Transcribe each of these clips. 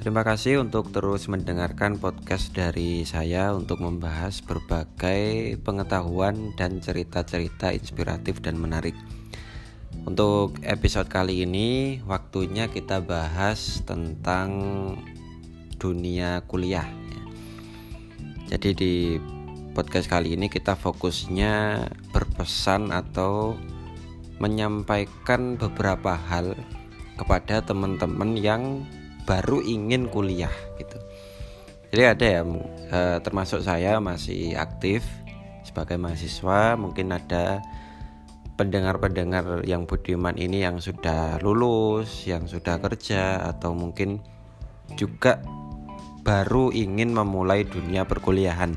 Terima kasih untuk terus mendengarkan podcast dari saya untuk membahas berbagai pengetahuan dan cerita-cerita inspiratif dan menarik. Untuk episode kali ini, waktunya kita bahas tentang dunia kuliah. Jadi, di podcast kali ini kita fokusnya berpesan atau menyampaikan beberapa hal kepada teman-teman yang baru ingin kuliah gitu. Jadi ada ya eh, termasuk saya masih aktif sebagai mahasiswa, mungkin ada pendengar-pendengar yang budiman ini yang sudah lulus, yang sudah kerja atau mungkin juga baru ingin memulai dunia perkuliahan.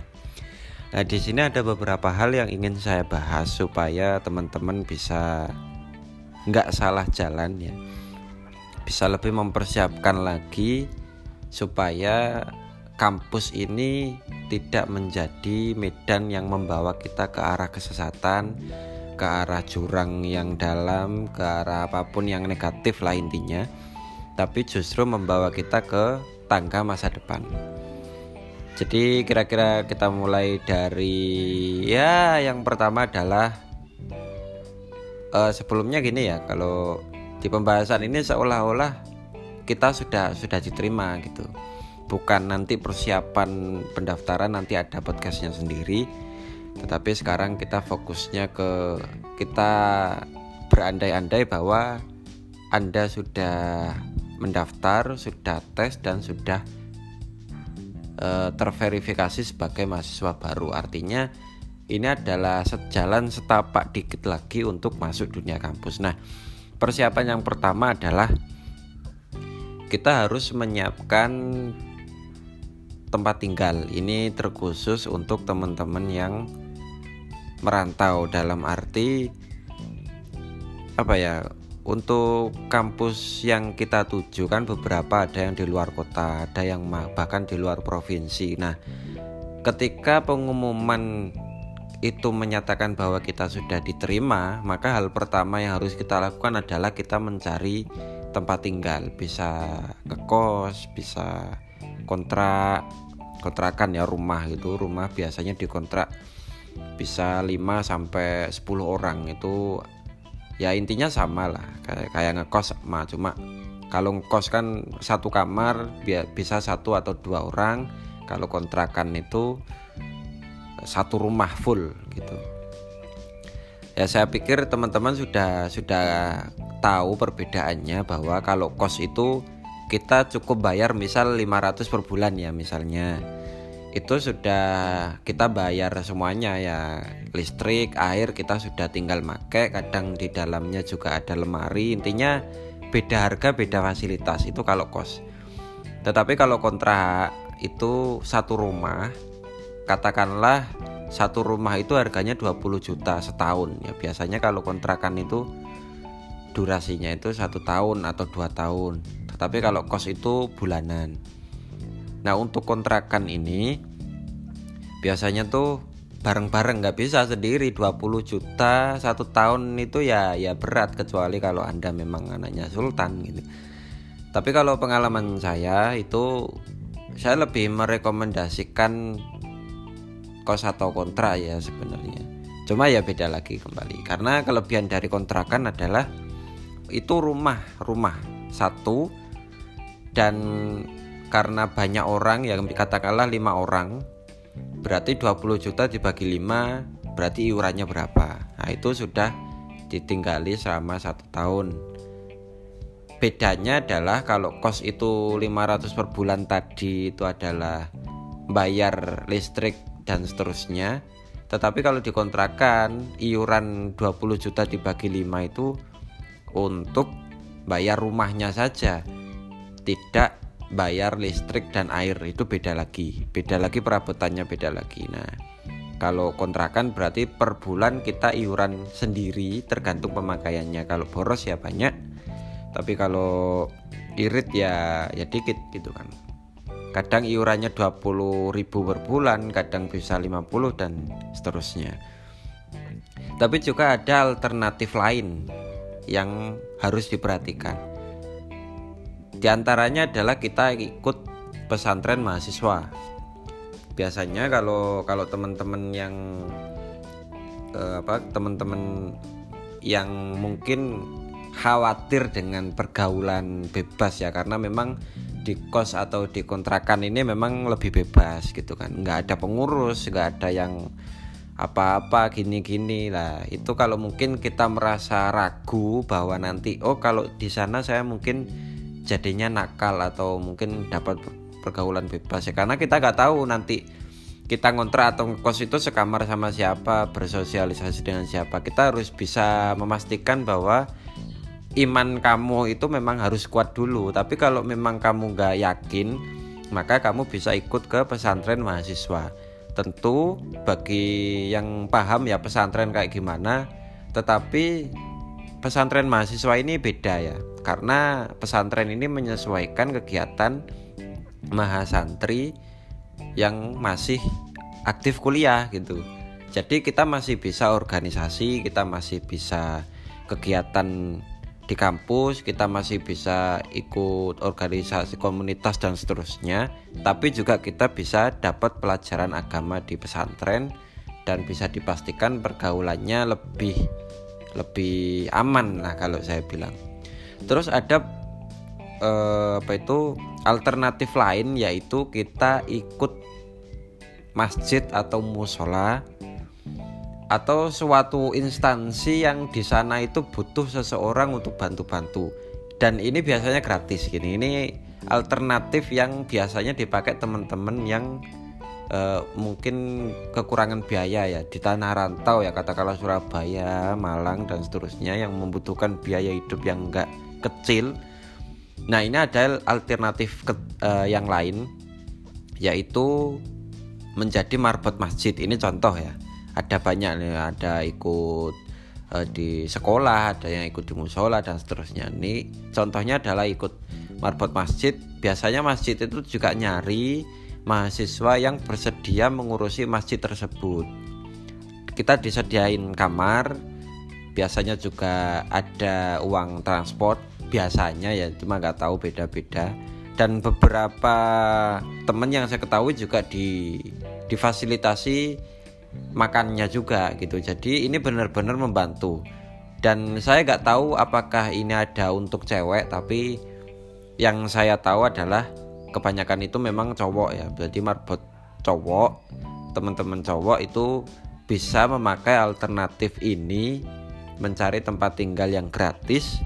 Nah, di sini ada beberapa hal yang ingin saya bahas supaya teman-teman bisa nggak salah jalan ya bisa lebih mempersiapkan lagi supaya kampus ini tidak menjadi medan yang membawa kita ke arah kesesatan, ke arah jurang yang dalam, ke arah apa pun yang negatif lah intinya, tapi justru membawa kita ke tangga masa depan. Jadi kira-kira kita mulai dari ya yang pertama adalah uh, sebelumnya gini ya kalau di pembahasan ini seolah-olah kita sudah sudah diterima gitu. Bukan nanti persiapan pendaftaran nanti ada podcastnya sendiri tetapi sekarang kita fokusnya ke kita berandai-andai bahwa anda sudah mendaftar sudah tes dan sudah e, terverifikasi sebagai mahasiswa baru. Artinya ini adalah sejalan setapak dikit lagi untuk masuk dunia kampus. Nah persiapan yang pertama adalah kita harus menyiapkan tempat tinggal. Ini terkhusus untuk teman-teman yang merantau dalam arti apa ya? Untuk kampus yang kita tuju kan beberapa ada yang di luar kota, ada yang bahkan di luar provinsi. Nah, ketika pengumuman itu menyatakan bahwa kita sudah diterima, maka hal pertama yang harus kita lakukan adalah kita mencari tempat tinggal, bisa ke kos, bisa kontrak, kontrakan ya rumah itu, rumah biasanya dikontrak bisa 5 sampai 10 orang. Itu ya intinya sama lah kayak kayak ngekos sama. Cuma kalau ngekos kan satu kamar bisa satu atau dua orang. Kalau kontrakan itu satu rumah full gitu. Ya saya pikir teman-teman sudah sudah tahu perbedaannya bahwa kalau kos itu kita cukup bayar misal 500 per bulan ya misalnya. Itu sudah kita bayar semuanya ya. Listrik air kita sudah tinggal make kadang di dalamnya juga ada lemari. Intinya beda harga beda fasilitas itu kalau kos. Tetapi kalau kontrak itu satu rumah katakanlah satu rumah itu harganya 20 juta setahun. Ya biasanya kalau kontrakan itu durasinya itu satu tahun atau dua tahun. Tetapi kalau kos itu bulanan. Nah untuk kontrakan ini biasanya tuh bareng-bareng nggak bisa sendiri. 20 juta satu tahun itu ya ya berat kecuali kalau anda memang anaknya sultan gitu. Tapi kalau pengalaman saya itu saya lebih merekomendasikan kos atau kontra ya sebenarnya. Cuma ya beda lagi kembali. Karena kelebihan dari kontrakan adalah itu rumah rumah satu. Dan karena banyak orang yang katakanlah lima orang berarti 20 juta dibagi 5 berarti iurannya berapa? Nah itu sudah ditinggali selama satu tahun. Bedanya adalah kalau kos itu 500 per bulan tadi itu adalah bayar listrik dan seterusnya. Tetapi kalau dikontrakan iuran 20 juta dibagi 5 itu untuk bayar rumahnya saja. Tidak bayar listrik dan air itu beda lagi. Beda lagi perabotannya beda lagi. Nah kalau kontrakan berarti per bulan kita iuran sendiri tergantung pemakaiannya. Kalau boros ya banyak tapi kalau irit ya ya dikit gitu kan kadang iurannya 20 ribu per bulan kadang bisa 50 dan seterusnya tapi juga ada alternatif lain yang harus diperhatikan Di antaranya adalah kita ikut pesantren mahasiswa. Biasanya kalau kalau teman-teman yang eh, apa teman-teman yang mungkin khawatir dengan pergaulan bebas ya karena memang di kos atau di kontrakan ini memang lebih bebas gitu kan. Nggak ada pengurus nggak ada yang apa-apa gini-gini lah. Itu kalau mungkin kita merasa ragu bahwa nanti oh kalau di sana saya mungkin jadinya nakal atau mungkin dapat pergaulan bebas ya. Karena kita nggak tahu nanti kita ngontrak atau kos itu sekamar sama siapa bersosialisasi dengan siapa. Kita harus bisa memastikan bahwa iman kamu itu memang harus kuat dulu. Tapi kalau memang kamu nggak yakin maka kamu bisa ikut ke pesantren mahasiswa. Tentu bagi yang paham ya pesantren kayak gimana tetapi pesantren mahasiswa ini beda ya. Karena pesantren ini menyesuaikan kegiatan mahasantri yang masih aktif kuliah gitu. Jadi kita masih bisa organisasi kita masih bisa kegiatan di kampus kita masih bisa ikut organisasi komunitas dan seterusnya. Tapi juga kita bisa dapat pelajaran agama di pesantren dan bisa dipastikan pergaulannya lebih lebih aman lah kalau saya bilang. Terus ada eh, apa itu alternatif lain yaitu kita ikut masjid atau musola atau suatu instansi yang di sana itu butuh seseorang untuk bantu-bantu. Dan ini biasanya gratis gini. Ini alternatif yang biasanya dipakai teman-teman yang uh, mungkin kekurangan biaya ya. Di tanah rantau ya katakanlah Surabaya, Malang dan seterusnya yang membutuhkan biaya hidup yang enggak kecil. Nah ini ada alternatif ke, uh, yang lain yaitu menjadi marbot masjid. Ini contoh ya ada banyak nih ada ikut uh, di sekolah ada yang ikut di musola dan seterusnya. Ini contohnya adalah ikut marbot masjid. Biasanya masjid itu juga nyari mahasiswa yang bersedia mengurusi masjid tersebut. Kita disediain kamar biasanya juga ada uang transport biasanya ya cuma nggak tahu beda-beda. Dan beberapa teman yang saya ketahui juga di difasilitasi makannya juga gitu. Jadi ini benar-benar membantu. Dan saya nggak tahu apakah ini ada untuk cewek tapi yang saya tahu adalah kebanyakan itu memang cowok ya. Berarti marbot cowok teman-teman cowok itu bisa memakai alternatif ini mencari tempat tinggal yang gratis.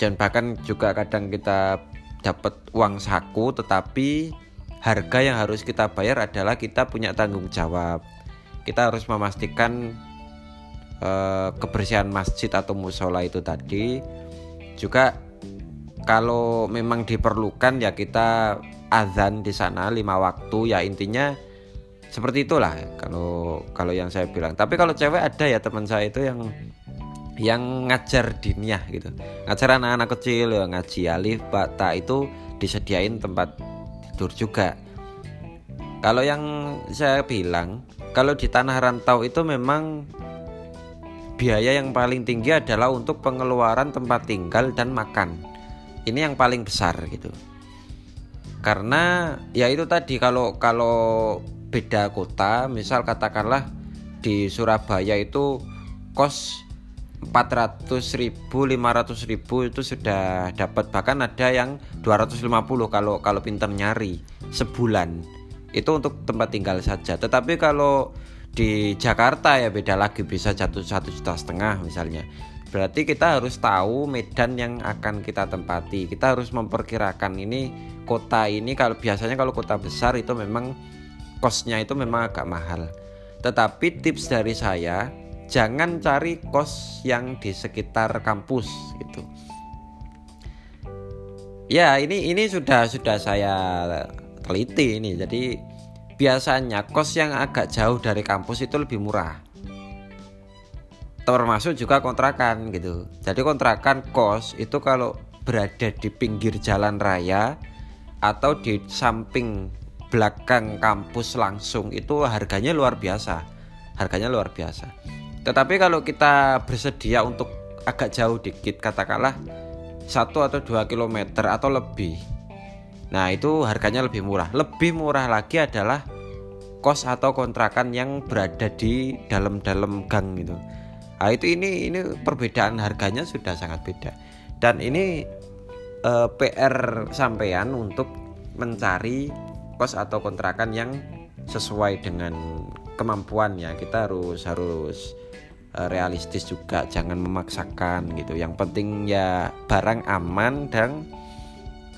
Dan bahkan juga kadang kita dapat uang saku tetapi harga yang harus kita bayar adalah kita punya tanggung jawab kita harus memastikan uh, kebersihan masjid atau musola itu tadi. Juga kalau memang diperlukan ya kita azan di sana lima waktu. Ya intinya seperti itulah kalau kalau yang saya bilang. Tapi kalau cewek ada ya teman saya itu yang yang ngajar diniyah gitu. Ngajar anak-anak kecil ya ngaji alif bata itu disediain tempat tidur juga. Kalau yang saya bilang kalau di tanah rantau itu memang biaya yang paling tinggi adalah untuk pengeluaran tempat tinggal dan makan. Ini yang paling besar gitu. Karena ya itu tadi kalau kalau beda kota, misal katakanlah di Surabaya itu kos 400 ribu 500 ribu itu sudah dapat bahkan ada yang 250 kalau kalau pinter nyari sebulan itu untuk tempat tinggal saja. Tetapi kalau di Jakarta ya beda lagi bisa jatuh satu juta setengah misalnya. Berarti kita harus tahu medan yang akan kita tempati. Kita harus memperkirakan ini kota ini kalau biasanya kalau kota besar itu memang kosnya itu memang agak mahal. Tetapi tips dari saya jangan cari kos yang di sekitar kampus gitu. Ya ini ini sudah sudah saya teliti ini. Jadi biasanya kos yang agak jauh dari kampus itu lebih murah. Termasuk juga kontrakan gitu. Jadi kontrakan kos itu kalau berada di pinggir jalan raya atau di samping belakang kampus langsung itu harganya luar biasa. Harganya luar biasa. Tetapi kalau kita bersedia untuk agak jauh dikit katakanlah satu atau dua kilometer atau lebih nah itu harganya lebih murah. Lebih murah lagi adalah kos atau kontrakan yang berada di dalam-dalam gang gitu. Nah itu ini ini perbedaan harganya sudah sangat beda. Dan ini eh, PR sampean untuk mencari kos atau kontrakan yang sesuai dengan kemampuan ya kita harus harus uh, realistis juga. Jangan memaksakan gitu. Yang penting ya barang aman dan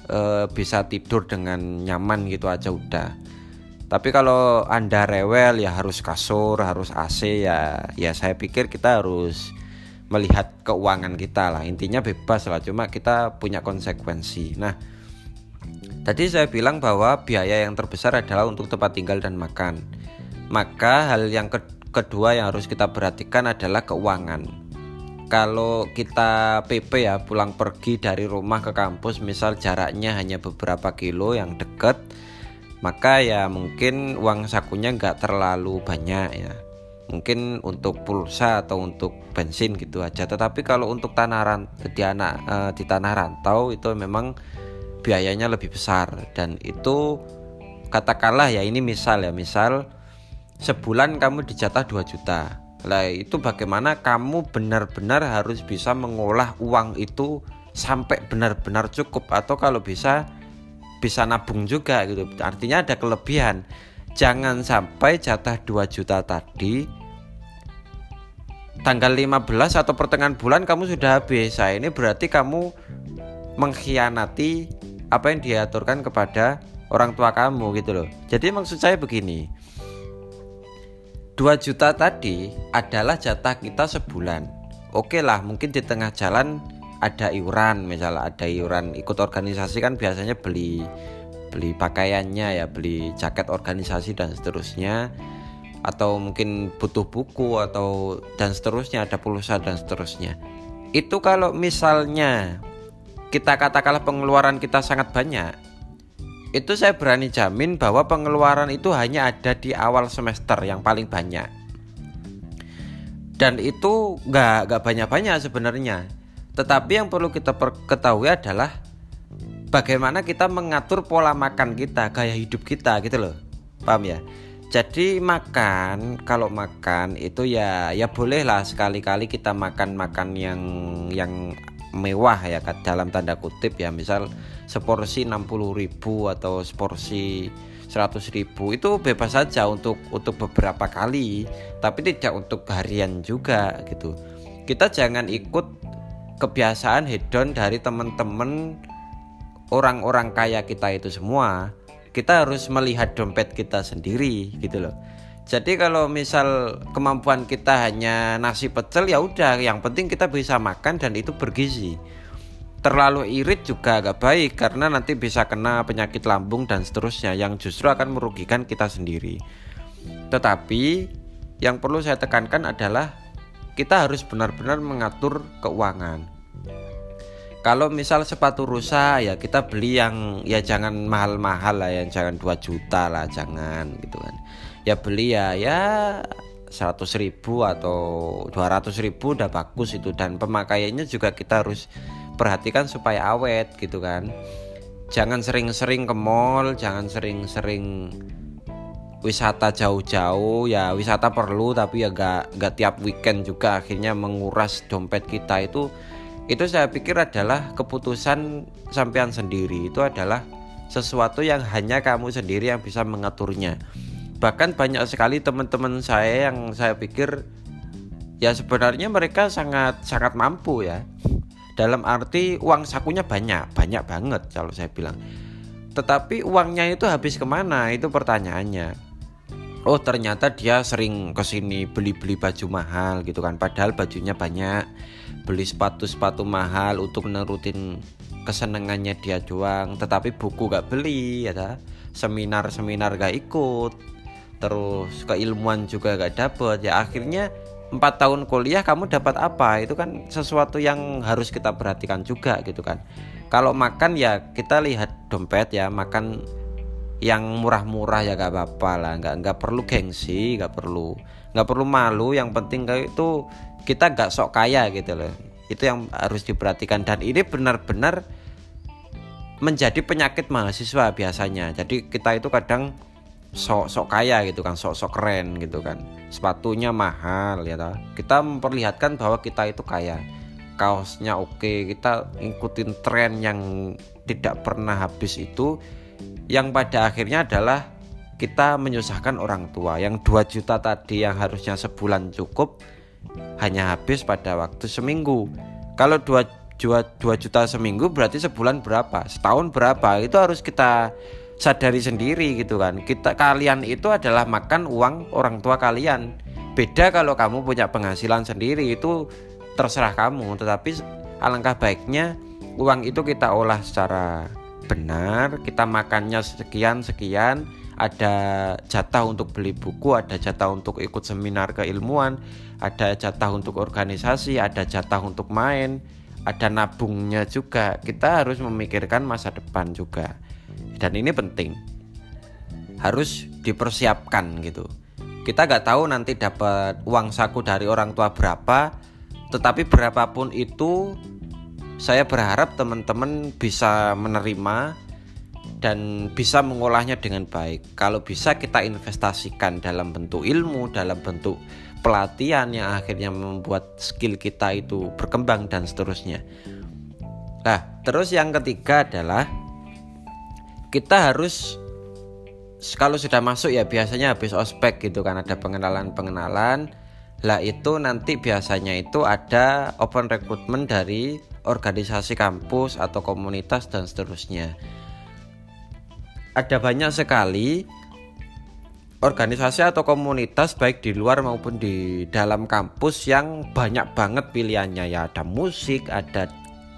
uh, bisa tidur dengan nyaman gitu aja udah tapi kalau anda rewel ya harus kasur harus AC ya ya saya pikir kita harus melihat keuangan kita lah intinya bebas lah cuma kita punya konsekuensi nah Tadi saya bilang bahwa biaya yang terbesar adalah untuk tempat tinggal dan makan. Maka hal yang ke kedua yang harus kita perhatikan adalah keuangan. Kalau kita PP ya pulang pergi dari rumah ke kampus misal jaraknya hanya beberapa kilo yang dekat maka ya mungkin uang sakunya nggak terlalu banyak ya. Mungkin untuk pulsa atau untuk bensin gitu aja. Tetapi kalau untuk tanah di anak eh, di tanah rantau itu memang biayanya lebih besar. Dan itu katakanlah ya ini misal ya misal sebulan kamu dijatah 2 juta lah itu bagaimana kamu benar-benar harus bisa mengolah uang itu sampai benar-benar cukup atau kalau bisa bisa nabung juga gitu artinya ada kelebihan jangan sampai jatah 2 juta tadi tanggal 15 atau pertengahan bulan kamu sudah habis nah, ini berarti kamu mengkhianati apa yang diaturkan kepada orang tua kamu gitu loh. Jadi maksud saya begini. 2 juta tadi adalah jatah kita sebulan. Oke lah, mungkin di tengah jalan ada iuran, misalnya ada iuran ikut organisasi kan biasanya beli beli pakaiannya ya, beli jaket organisasi dan seterusnya atau mungkin butuh buku atau dan seterusnya ada pulsa dan seterusnya. Itu kalau misalnya kita katakanlah pengeluaran kita sangat banyak itu saya berani jamin bahwa pengeluaran itu hanya ada di awal semester yang paling banyak. Dan itu nggak nggak banyak-banyak sebenarnya. Tetapi yang perlu kita ketahui adalah bagaimana kita mengatur pola makan kita gaya hidup kita gitu loh. Paham ya? Jadi makan kalau makan itu ya ya bolehlah sekali-kali kita makan makan yang yang mewah ya dalam tanda kutip ya misal seporsi 60.000 atau seporsi 100.000 itu bebas saja untuk untuk beberapa kali tapi tidak untuk harian juga gitu. Kita jangan ikut kebiasaan hedon dari teman-teman orang-orang kaya kita itu semua. Kita harus melihat dompet kita sendiri gitu loh jadi kalau misal kemampuan kita hanya nasi pecel ya udah, yang penting kita bisa makan dan itu bergizi. Terlalu irit juga agak baik karena nanti bisa kena penyakit lambung dan seterusnya yang justru akan merugikan kita sendiri. Tetapi yang perlu saya tekankan adalah kita harus benar-benar mengatur keuangan. Kalau misal sepatu rusak ya kita beli yang ya jangan mahal-mahal lah ya, jangan 2 juta lah, jangan gitu kan ya beli ya ya 100 ribu atau 200 ribu udah bagus itu. Dan pemakaiannya juga kita harus perhatikan supaya awet gitu kan. Jangan sering-sering ke mall jangan sering-sering wisata jauh-jauh. Ya wisata perlu tapi ya gak, gak tiap weekend juga akhirnya menguras dompet kita itu. Itu saya pikir adalah keputusan sampean sendiri. Itu adalah sesuatu yang hanya kamu sendiri yang bisa mengaturnya bahkan banyak sekali teman-teman saya yang saya pikir ya sebenarnya mereka sangat sangat mampu ya. Dalam arti uang sakunya banyak banyak banget kalau saya bilang. Tetapi uangnya itu habis ke mana? Itu pertanyaannya. Oh ternyata dia sering ke sini beli-beli baju mahal gitu kan. Padahal bajunya banyak. Beli sepatu-sepatu mahal untuk menurutin kesenangannya dia doang. Tetapi buku gak beli ya seminar-seminar gak ikut terus keilmuan juga gak dapet. Ya akhirnya empat tahun kuliah kamu dapat apa? Itu kan sesuatu yang harus kita perhatikan juga gitu kan. Kalau makan ya kita lihat dompet ya makan yang murah-murah ya gak apa-apa lah. Nggak nggak perlu gengsi nggak perlu nggak perlu malu. Yang penting itu kita gak sok kaya gitu loh. Itu yang harus diperhatikan. Dan ini benar-benar menjadi penyakit mahasiswa biasanya. Jadi kita itu kadang sok-sok kaya gitu kan sok-sok keren gitu kan. Sepatunya mahal ya toh. kita memperlihatkan bahwa kita itu kaya. Kaosnya oke kita ikutin tren yang tidak pernah habis itu. Yang pada akhirnya adalah kita menyusahkan orang tua. Yang 2 juta tadi yang harusnya sebulan cukup hanya habis pada waktu seminggu. Kalau 2 2 juta seminggu berarti sebulan berapa? Setahun berapa? Itu harus kita sadari sendiri gitu kan. Kita kalian itu adalah makan uang orang tua kalian. Beda kalau kamu punya penghasilan sendiri itu terserah kamu. Tetapi alangkah baiknya uang itu kita olah secara benar kita makannya sekian sekian ada jatah untuk beli buku ada jatah untuk ikut seminar keilmuan ada jatah untuk organisasi ada jatah untuk main ada nabungnya juga. Kita harus memikirkan masa depan juga dan ini penting. Harus dipersiapkan gitu. Kita nggak tahu nanti dapat uang saku dari orang tua berapa tetapi berapapun itu saya berharap teman-teman bisa menerima dan bisa mengolahnya dengan baik. Kalau bisa kita investasikan dalam bentuk ilmu dalam bentuk pelatihan yang akhirnya membuat skill kita itu berkembang dan seterusnya. Nah terus yang ketiga adalah kita harus kalau sudah masuk ya biasanya habis ospek gitu kan ada pengenalan-pengenalan. Lah itu nanti biasanya itu ada open recruitment dari organisasi kampus atau komunitas dan seterusnya. Ada banyak sekali organisasi atau komunitas baik di luar maupun di dalam kampus yang banyak banget pilihannya. Ya ada musik ada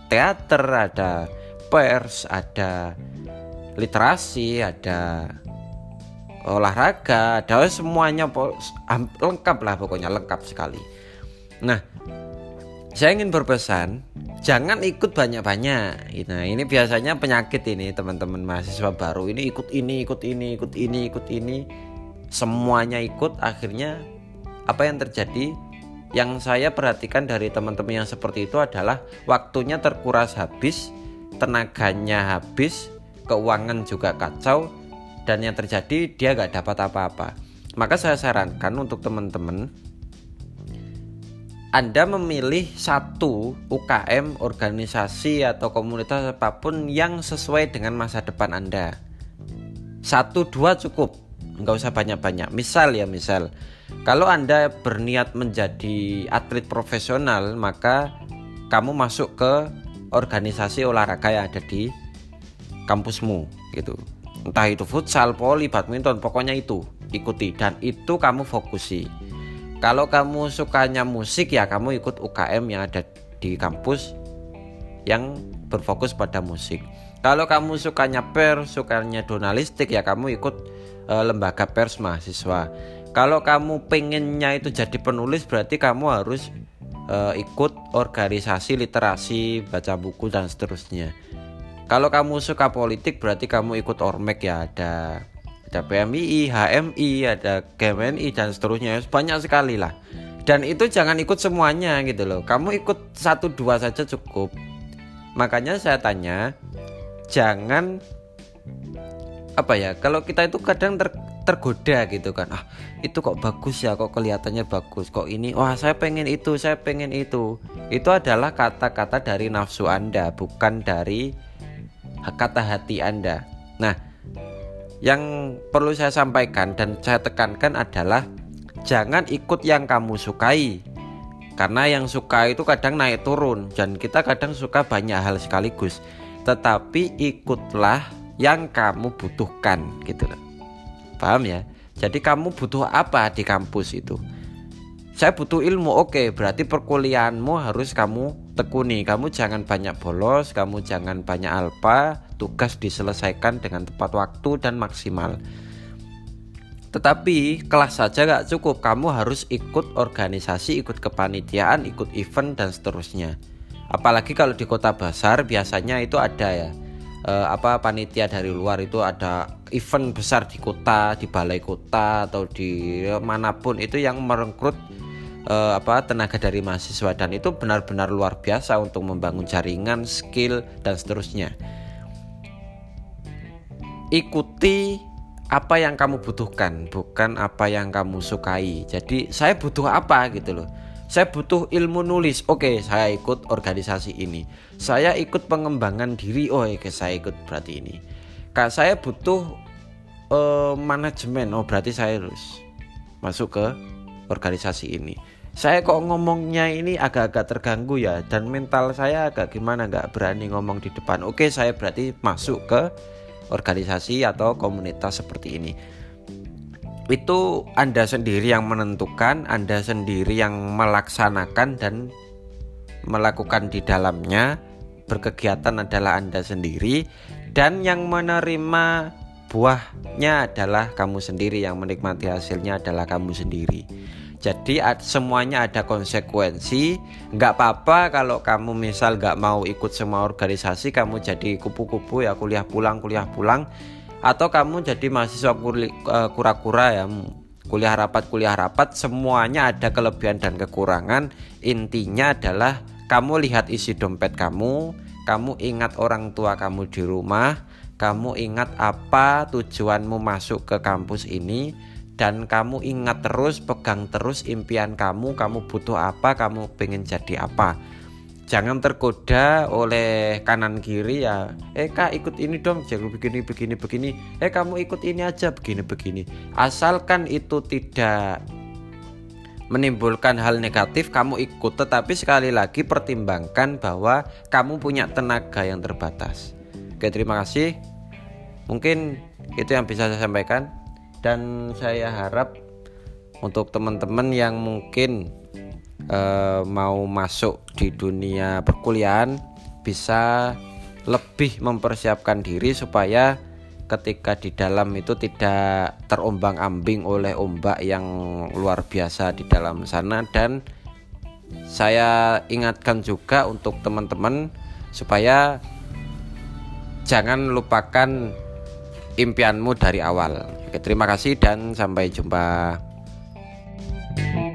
teater ada pers ada literasi, ada olahraga, ada semuanya lengkap lah pokoknya lengkap sekali. Nah, saya ingin berpesan jangan ikut banyak-banyak. Nah, ini biasanya penyakit ini teman-teman mahasiswa baru ini ikut ini, ikut ini, ikut ini, ikut ini. Semuanya ikut akhirnya apa yang terjadi? Yang saya perhatikan dari teman-teman yang seperti itu adalah waktunya terkuras habis, tenaganya habis, keuangan juga kacau dan yang terjadi dia gak dapat apa-apa maka saya sarankan untuk teman-teman anda memilih satu UKM, organisasi atau komunitas apa pun yang sesuai dengan masa depan Anda. Satu dua cukup, nggak usah banyak-banyak. Misal ya misal, kalau Anda berniat menjadi atlet profesional, maka kamu masuk ke organisasi olahraga yang ada di kampusmu gitu entah itu futsal, poli, badminton, pokoknya itu ikuti dan itu kamu fokusi. Kalau kamu sukanya musik ya kamu ikut UKM yang ada di kampus yang berfokus pada musik. Kalau kamu sukanya pers, sukanya jurnalistik ya kamu ikut e, lembaga pers mahasiswa. Kalau kamu pengennya itu jadi penulis berarti kamu harus e, ikut organisasi literasi, baca buku dan seterusnya. Kalau kamu suka politik berarti kamu ikut Ormek ya ada ada PMI, HMI, ada GMNI dan seterusnya banyak sekali lah. Dan itu jangan ikut semuanya gitu loh. Kamu ikut satu dua saja cukup. Makanya saya tanya, jangan apa ya? Kalau kita itu kadang ter, tergoda gitu kan. Ah, itu kok bagus ya, kok kelihatannya bagus. Kok ini, wah saya pengen itu, saya pengen itu. Itu adalah kata-kata dari nafsu Anda, bukan dari kata hati Anda. Nah, yang perlu saya sampaikan dan saya tekankan adalah jangan ikut yang kamu sukai. Karena yang suka itu kadang naik turun dan kita kadang suka banyak hal sekaligus. Tetapi ikutlah yang kamu butuhkan gitu loh. Paham ya? Jadi kamu butuh apa di kampus itu? Saya butuh ilmu. Oke, berarti perkuliahanmu harus kamu tekuni kamu jangan banyak bolos kamu jangan banyak alpa tugas diselesaikan dengan tepat waktu dan maksimal. Tetapi kelas saja gak cukup kamu harus ikut organisasi ikut kepanitiaan ikut event dan seterusnya. Apalagi kalau di kota besar biasanya itu ada ya e, apa panitia dari luar itu ada event besar di kota di balai kota atau di mana pun itu yang merekrut eh, apa tenaga dari mahasiswa dan itu benar-benar luar biasa untuk membangun jaringan, skill dan seterusnya. Ikuti apa yang kamu butuhkan, bukan apa yang kamu sukai. Jadi saya butuh apa gitu loh. Saya butuh ilmu nulis. Oke, saya ikut organisasi ini. Saya ikut pengembangan diri. Oh, oke, saya ikut berarti ini. Kak, saya butuh uh, manajemen. Oh, berarti saya harus masuk ke organisasi ini. Saya kok ngomongnya ini agak-agak terganggu ya dan mental saya agak gimana nggak berani ngomong di depan. Oke, saya berarti masuk ke organisasi atau komunitas seperti ini itu Anda sendiri yang menentukan, Anda sendiri yang melaksanakan dan melakukan di dalamnya. Berkegiatan adalah Anda sendiri dan yang menerima buahnya adalah kamu sendiri, yang menikmati hasilnya adalah kamu sendiri. Jadi semuanya ada konsekuensi. Nggak apa-apa kalau kamu misal nggak mau ikut semua organisasi, kamu jadi kupu-kupu ya kuliah pulang, kuliah pulang. Atau kamu jadi mahasiswa eh, kura-kura ya kuliah rapat kuliah rapat. Semuanya ada kelebihan dan kekurangan. Intinya adalah kamu lihat isi dompet kamu kamu ingat orang tua kamu di rumah kamu ingat apa tujuanmu masuk ke kampus ini dan kamu ingat terus pegang terus impian kamu kamu butuh apa kamu pengen jadi apa. Jangan tergoda oleh kanan kiri ya eh kak ikut ini dong jangan begini begini begini. Eh kamu ikut ini aja begini begini. Asalkan itu tidak menimbulkan hal negatif kamu ikut. Tetapi sekali lagi pertimbangkan bahwa kamu punya tenaga yang terbatas. Oke terima kasih. Mungkin itu yang bisa saya sampaikan dan saya harap untuk teman-teman yang mungkin uh, mau masuk di dunia perkuliahan bisa lebih mempersiapkan diri supaya ketika di dalam itu tidak terombang-ambing oleh ombak yang luar biasa di dalam sana. Dan saya ingatkan juga untuk teman-teman supaya jangan lupakan impianmu dari awal. Oke, terima kasih dan sampai jumpa. thank you